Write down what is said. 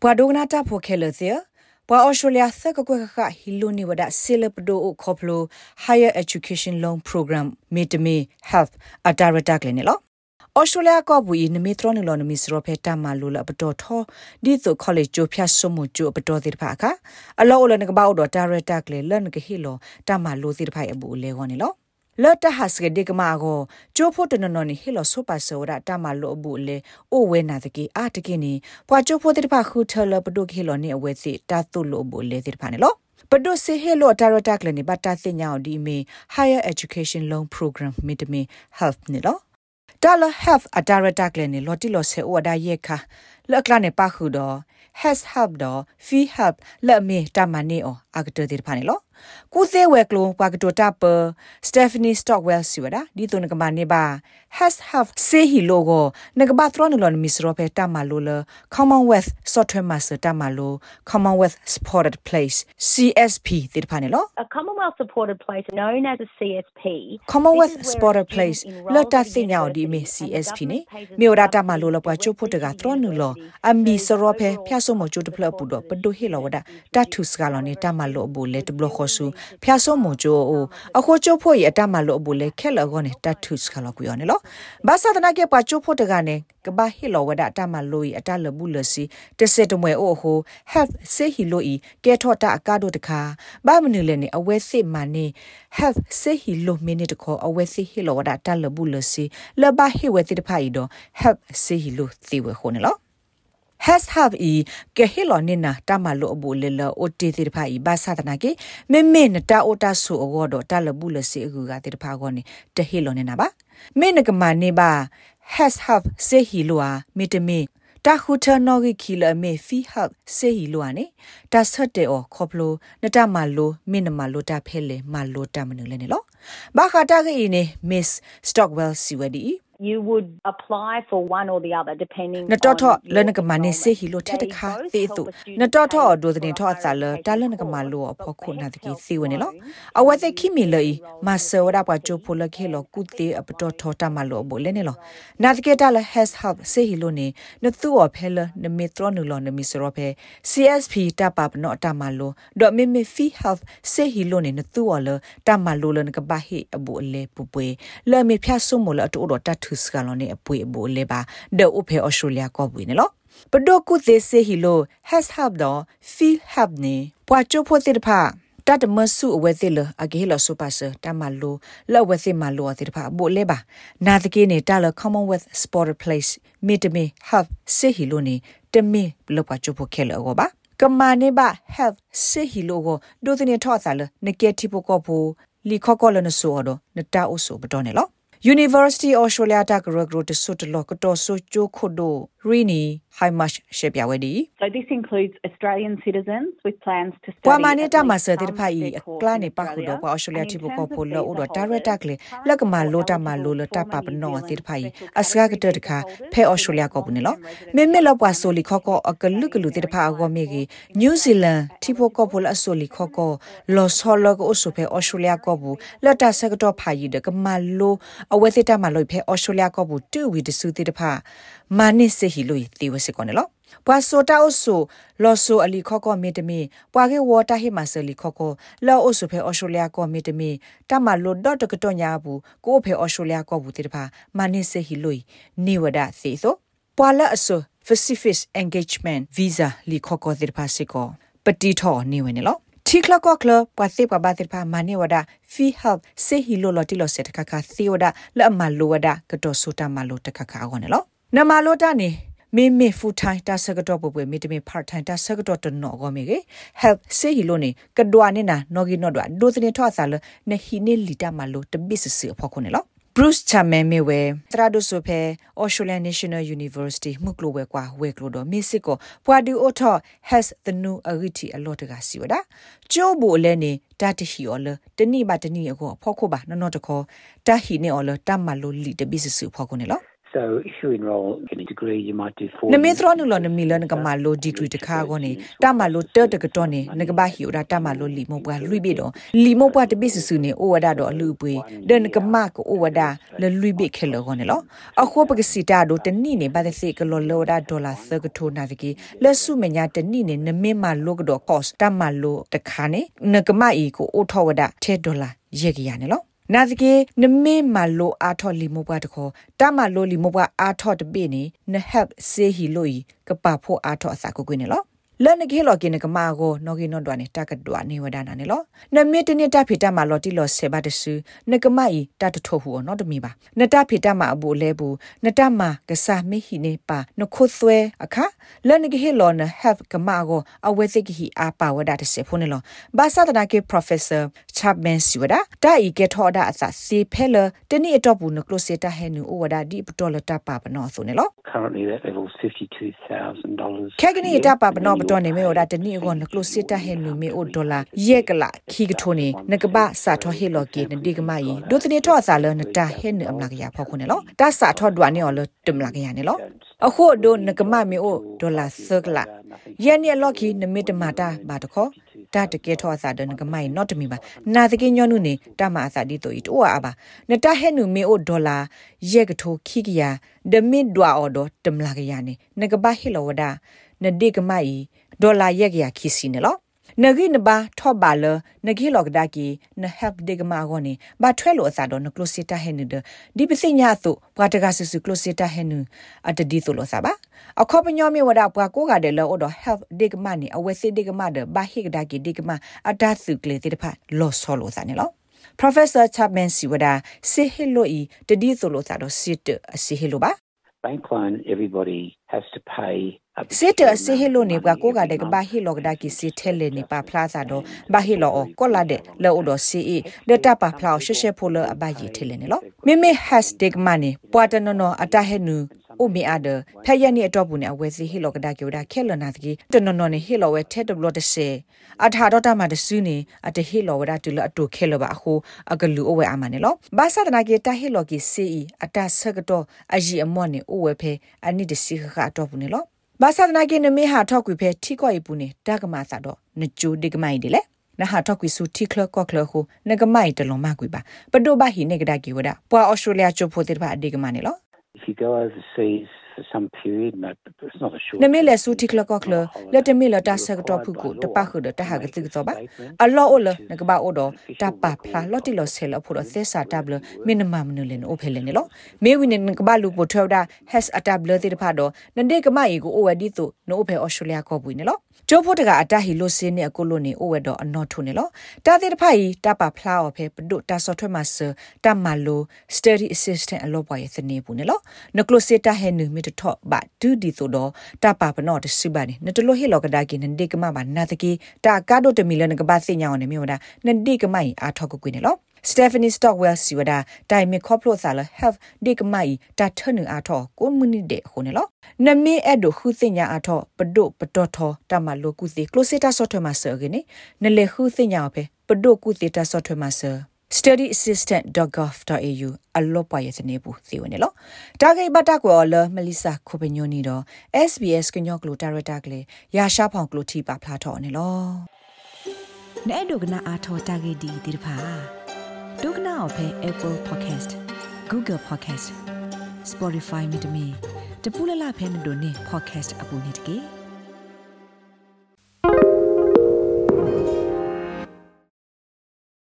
ပွာဒိုနာတာဖိုခဲလသေပွာအော်စတြေးလျသက်ကကွက်ကခဟီလိုနီဝဒဆီလပဒိုခေါပလို higher education loan program မေတမီ health အတာရတာကလည်းနော်ဩစတြေးလျကဘူဤနမီထရနလောနမီစရဖဲတာမာလိုလပတော်ထောဒီတိုကောလိပ်ကျိုဖြတ်ဆုမှုကျိုပတော်တိဖာခအလောလနကဘောက်တော့တာရတာကလေလန်ကဟီလောတာမာလိုတိဖိုင်အဘူလေခေါနေလော လတ်တဟစကဒီကမာကိုကျိုးဖို့တနနော်နီဟီလောဆိုပါဆိုရတာမာလိုအဘူလေအိုဝဲနာတကီအာတကီနီပွာကျိုးဖို့တိဖာခုထလပဒုခေလောနေအဝဲစီတာတုလိုအဘူလေတိဖာနေလောပဒုစေဟေလိုတာရတာကလနေဘတာသိညာဒီမီ higher education loan program မီတမီ health နေလောဒါလ health အတာရတာကလနေလော်တီလောဆေအိုဒါယေခါလောက်ကလနေပါခုတော့ has help တော့ fee help လက်မေတာမနေအောအကတတဲ့ဖာနေလော ကုသေးဝဲကလုံးပါကတိုတာပစတေဖနီစတော့ဝဲစီဝဒါဒီတုန်ကမနေပါ has have say hi logo နကဘာထရနလောမီစရောဖဲတာမလိုလ commonwealth software master တာမလို commonwealth supported place csp တိဖာနေလော a commonwealth supported place known as a csp commonwealth supported place လတ်တာသိညာဒီမီ csp နေမြို့ရာတာမလိုလပွားချို့ဖို့တကထရနလောအမီစရောဖဲဖျာဆုမချို့တဖလပူတော့ပဒိုဟီလောဝဒတာထုစကလောနေတာမလိုဘူလေတဘလခဆူဖျာဆုမချို့အိုအခုချို့ဖို့ရတာမလိုဘူလေခဲလောကောနေတာထုစကလောကူယောနေလောဘာသာတနာကေပါချိုဖို့တကနေကဘာဟီလောဝဒတာမလိုီအတလဘူးလစီတစတမွေအိုဟို have စေဟီလိုဤကဲထော့တာအကားတို့တခါဘာမနူလည်းနေအဝဲစစ်မနေ have စေဟီလိုမီနစ်တခေါ်အဝဲစစ်ဟီလောဝဒတာလဘူးလစီလဘာဟီဝဲတိတဖိုင်တော့ have စေဟီလိုသီဝဲခုန်နော် has have e ke hilo ni na tamalo obu le lo o te te pha i ba sa tana ke me me na ta o ta so o do ta le bu le se gu ga te pha go ni te hilo ni na ba me na ka ma ni ba has have se hilo a me te me တာခုထနော်ဂီခီလမေဖီဟပ်စေဟီလိုအနေတာဆတ်တဲ့အော်ခေါပလိုနတမလိုမင်းနမလိုတာဖဲလေမလိုတာမနူလဲနေလောဘာခတာကီနေ Miss Stockwell Siwadi you would apply for one or the other depending na to tho le na kama ne se hi lo the ta kha te tu na to tho do de tho sa le ta le na kama lo pho khu na de ki si we ne lo a wa se khi mi le ma se wa da pa jo pho le khe lo ku te a to tho ta ma lo bo le ne lo na de ke ta le has help se hi lo ne na tu o phe le na mi tro nu lo na mi se ro phe csp ta pa no ta ma lo do mi mi fi help se hi lo ne na tu o le ta ma lo le na ka ba hi a bo le pu pwe le mi phya su mo le to do ta ထုစကလောနေအပွေအဘိုလေပါဒေဥဖေဩစတြေးလျကောပွေနော်ပဒိုကုသေစေဟီလို has help တော့ feel help နေပွာချိုဖို့တိတဖာတတ်မဆုအဝဲသိလအကေလဆုပါစတမလိုလောဝဲသိမလိုတိတဖာဘိုလေပါနာတကေနေတာလ commonwealth sport place မီတမီ have စေဟီလိုနေတမီလောပါချိုဖို့ခဲလောပါကမာနေပါ have စေဟီလိုကိုဒိုသနေထော့စားလနကေတီပိုကောဘူလီခောကောလနဆိုတော့နတာအိုဆိုဘတော်နေလော University Australia ta gro gro de sut lo ko to so cho kho do rini how much ရှေ့ပြဝဲဒီ So this includes Australian citizens with plans to study ပွာမနီတာမဆတဲ့ဖိုင်ကလနေပါခုတော့ပွာ Australia တိဘကိုပိုလို့တော့ direct ကလေလက်ကမလိုတာမလိုလတာပပနောတဲ့ဖိုင်အစကားကတဲ့ခါဖဲ Australia ကိုဘူးနော်မေမေလောက်ပွာဆိုလီခောကောအကလုကလူတဲ့ဖာအကောမေကြီး New Zealand တိဘကိုပိုလအဆိုလီခောကောလောဆောလကောအဆိုဖဲ Australia ကိုဘူးလက်တာဆက်ကတော့ဖာကြီးတဲ့ကမလိုအဝဲတဲ့တာမလို့ဖဲ Australia ကိုဘူးတူဝီတဆူတဲ့ဖာမာနစ်စေဟီလို့တီဝစကောနော်ပွာဆိုတာအိုဆိုလော်ဆိုအလီခော့ကောမီတမီပွာကေဝတာဟီမာဆလီခော့ကောလော်အိုဆိုဖဲအော်စတြေးလျကောမီတမီတမလိုဒတ်တကတော့ညာဘူးကိုဖဲအော်စတြေးလျကောဘူးတိတဖာမာနစ်စေဟီလို့နေဝဒစီဆိုပွာလာအဆို Pacific Engagement Visa လီခော့ကောတိတဖာစီကောပတိထောနေဝင်နော်တီကလကောကလပသိပဘာတိဖာမနီဝဒဖီဟပ်စေဟီလိုလတီလိုစက်ခခသီဝဒလအမလိုဝဒကတော့ဆိုတာမလိုတခခအောနော် နမလိုတာနေမေမေဖူထိုင်တာဆကတော့ပပွေမေတမေဖာထိုင်တာဆကတော့တနောကောမေကေ help စေဟီလိုနေကဒွာနေနာနော်ဂီနော်ဒွာဒိုတနေထောဆာလနဟီနေလီတာမလိုတဘစ်စီဖောခုနေလော Bruce Chamemewe Traduso phe Australian National University muklowe kwa weklodo Mexico Pwadi Otho has the new agiti a lot ga siwada Jobo le ne datahi ole tani ba tani ko phokho ba no no to ko tahi ne ole tamalo li de bisu phokho ne lo So if you enroll in a degree, you might do four. နမေသရနုလနမီလနကမလိုဒီဂရီတခါကောနေတာမလိုတတကတော့နေနကဘာဟီရာတမလိုလီမောပွားလွိပိတော့လီမောပွားတပိစစုနေဩဝဒတော့အလူပွေဒနကမကိုဩဝဒလလွိပိခဲလောကောနေလောအခုပကစီတာတို့တနိနေပါတဲ့စေကလောလောဒဒေါ်လာသကထိုနာတကီလက်စုမညာတနိနေနမေမလိုကတော့ cost တမလိုတခါနေနကမအီကိုဩထောဝဒ10ဒေါ်လာရေကရနေလော နာသကေနမေမလိုအာထော်လီမိုဘွားတခေါ်တမလိုလီမိုဘွားအာထော်တပိနေနဟပ်စေဟီလိုီကပဖို့အာထော်အစာကိုကွနေလော လနကေလောကိနကမာကိုနော်ကိနော်ဒွာနေတကဒွာနေဝဒနာနေလောနမေတနေတဖိတမလော်တီလောဆေဘတ်ဆူနကမိုင်တတထိုဟူနော်တမီပါနတဖိတမအဘူလဲဘူးနတမကဆာမေဟီနေပါနခုသွဲအခါလနကေဟေလောနဟပ်ကမာကိုအဝဲစိကဟီအာပါဝဒတဆေဖုန်လောဘာသာတနာကေ professor chapman siwada တာဤကေထောဒအစစီဖဲလတနိအတော့ဘူးနကလိုစေတာဟဲနူဝဒဒီပတော်လတပါပနောဆိုနေလော Currently, that level is $52,000. ခဲကနီတပါပနောပတော်နေမေော်ဒါတနီကိုနကလုစစ်တဟဲနူမေအိုဒေါ်လာယက်ကလာခီကထိုနေနကပစာထောဟေလော်ကေနဒီကမယီဒုတနေထောအစာလနတာဟဲနအမလာကရဖောက်ခုနေလောတဆာထောဒွာနေော်လတမလာကရနေလောအခုဒိုနကမမေအိုဒေါ်လာဆကလာယန်နီလော်ခီနမေတမတာဘာတခေါ်တာတကေထောအစာဒနကမိုင်နော့တမီပါနာတကေညောနုနေတမအစာဒီတိုဤတိုအာပါနတာဟဲနူမေအိုဒေါ်လာယက်ကထိုခီကရဒမစ်ဒွာအော်ဒတမလာကရနေနကပဟေလောဝဒါ နဒီကမိုင်ဒေါ်လာရက်ရခီစီနေလောနဂိနဘာထောဘာလနဂိလောကဒါကီနဟပ်ဒေဂမာဂိုနေဘာထွဲလို့အစားတော့နကလိုစီတာဟဲနဒဒီပစိညာသုဘွာတကဆဆကလိုစီတာဟဲနအတဒီသုလို့စားပါအခေါပညောမြေဝဒဘွာကိုကတဲ့လောတော့ help ဒေဂမာနေအဝဲစီဒေဂမာဒဘာဟိကဒါကီဒေဂမာအတာသုကလေတိတဖလောဆောလို့စားနေလော Professor Chapman Siwada sehiloi tedi solo sa do sit sehilo ba Bank loan, everybody has to pay. A စစ်တဆေဟီလိုနေဘကိုကတဲ့ကဘာဟီလောကဒါကီစစ်ထဲလေနေပါဖလာစာတော့ဘာဟီလောကောလာတဲ့လောဒစီအီဒတာပါဖလာရှေရှေဖိုလအဘယီထဲလေနေလောမေမေဟက်စတစ်မနီပွာတနနောအတဟဲနူအိုမီအာဒဖက်ရနေအတော့ဘူးနေအဝဲစီဟီလောကဒါကျိုဒါခဲလနာတကြီးတနနောနေဟီလောဝဲထဲတဘလတဆေအထာတော့တမတဆူနေအတဟီလောဝဒါတူလအတူခဲလပါအခု အကလူအဝဲအမနေလောဘာသာတနာကေတဟီလောကီစီအီအတဆကတော့အဂျီအမော့နေအဝဲဖဲအနိတစီခခအတော့ဘူးနေလောဘာသာနာကိနမေဟာထောက်ကွေဖဲထိကောက်ရပူနေတာကမာစာတော့နကျိုဒီကမိုင်ဒီလေနဟာထောက်ကွေစုထိခလကော့ခလခုနကမိုင်တလုံးမကွေပါပဒိုဘာဟိနေကဒါကီဝဒပွာအော်စတြေးလျချိုဖိုတေဘာအဒီကမနေလော If you go overseas for some period, no, it's not a short. နမေလေစုထိခလကော့ခလလက်တမေလတာဆက်တော့ဖုကိုတပခုဒတဟာကတိကတော့ပါအလောအိုလနကဘာအိုတော့တပဖလာလော်တီလော်ဆဲလဖို့တော့သက်စာတဘလမင်းနမမနလင်အိုဖဲလနေလောမေဝိနေကဘာလူပိုထောက်တာ has a tablet တိဖာတော့နဒေကမအီကိုအိုဝဒီတို့နိုဖဲအော်စတြေးလျကောဘူးနေလောကျိုးဖို့တကအတဟီလိုစင်းနေအကိုလိုနေအိုဝဲတော့အနော်ထုနေလောတာတိတဖိုင်တပဖလာအော်ဖဲပဒုတာဆော့ထွဲမဆတမလို study assistant အလောပွားရဲ့သနေဘူးနေလောနကလိုစစ်တာဟဲနူမီတထော့ဘာဒူဒီဆိုတော့တပပနော့တစုပါနေနတလိုဟီလောကဒါကီနန်ဒီကမဘာနာတကီတာကာဒိုတမီလနကဘာစညာောင်းနေမြို့ဒါနန်ဒီကမိုင်အာထောက်ကွကွနေလော Stephanie Stockwell siwada dai me khoplo sala have dik mai ta thanu a tho ko muni de ho ne lo na me edo khu sinya a tho pdo pdo tho ta ma lo ku si closeta software ma ser ge ne ne le khu sinya phe pdo ku si ta software ma ser studyassistant.gov.au အလောပွားရဲ့စနေဘူးစီဝင်နော်တာဂိဘတာကောလမလီဆာခုပညိုနီတော့ SBS ကညော့ကလိုဒါရတာကလေးရာရှာဖောင်ကလိုတီပါဖလာတော့နေလောနဲ့ဒုကနာအာထောတာဂိဒီဒီဖာဒုကနာအဖဲ Apple Podcast Google Podcast Spotify မြေတမီတပူလလဖဲနေတို့နေ podcast အပူနေတကေ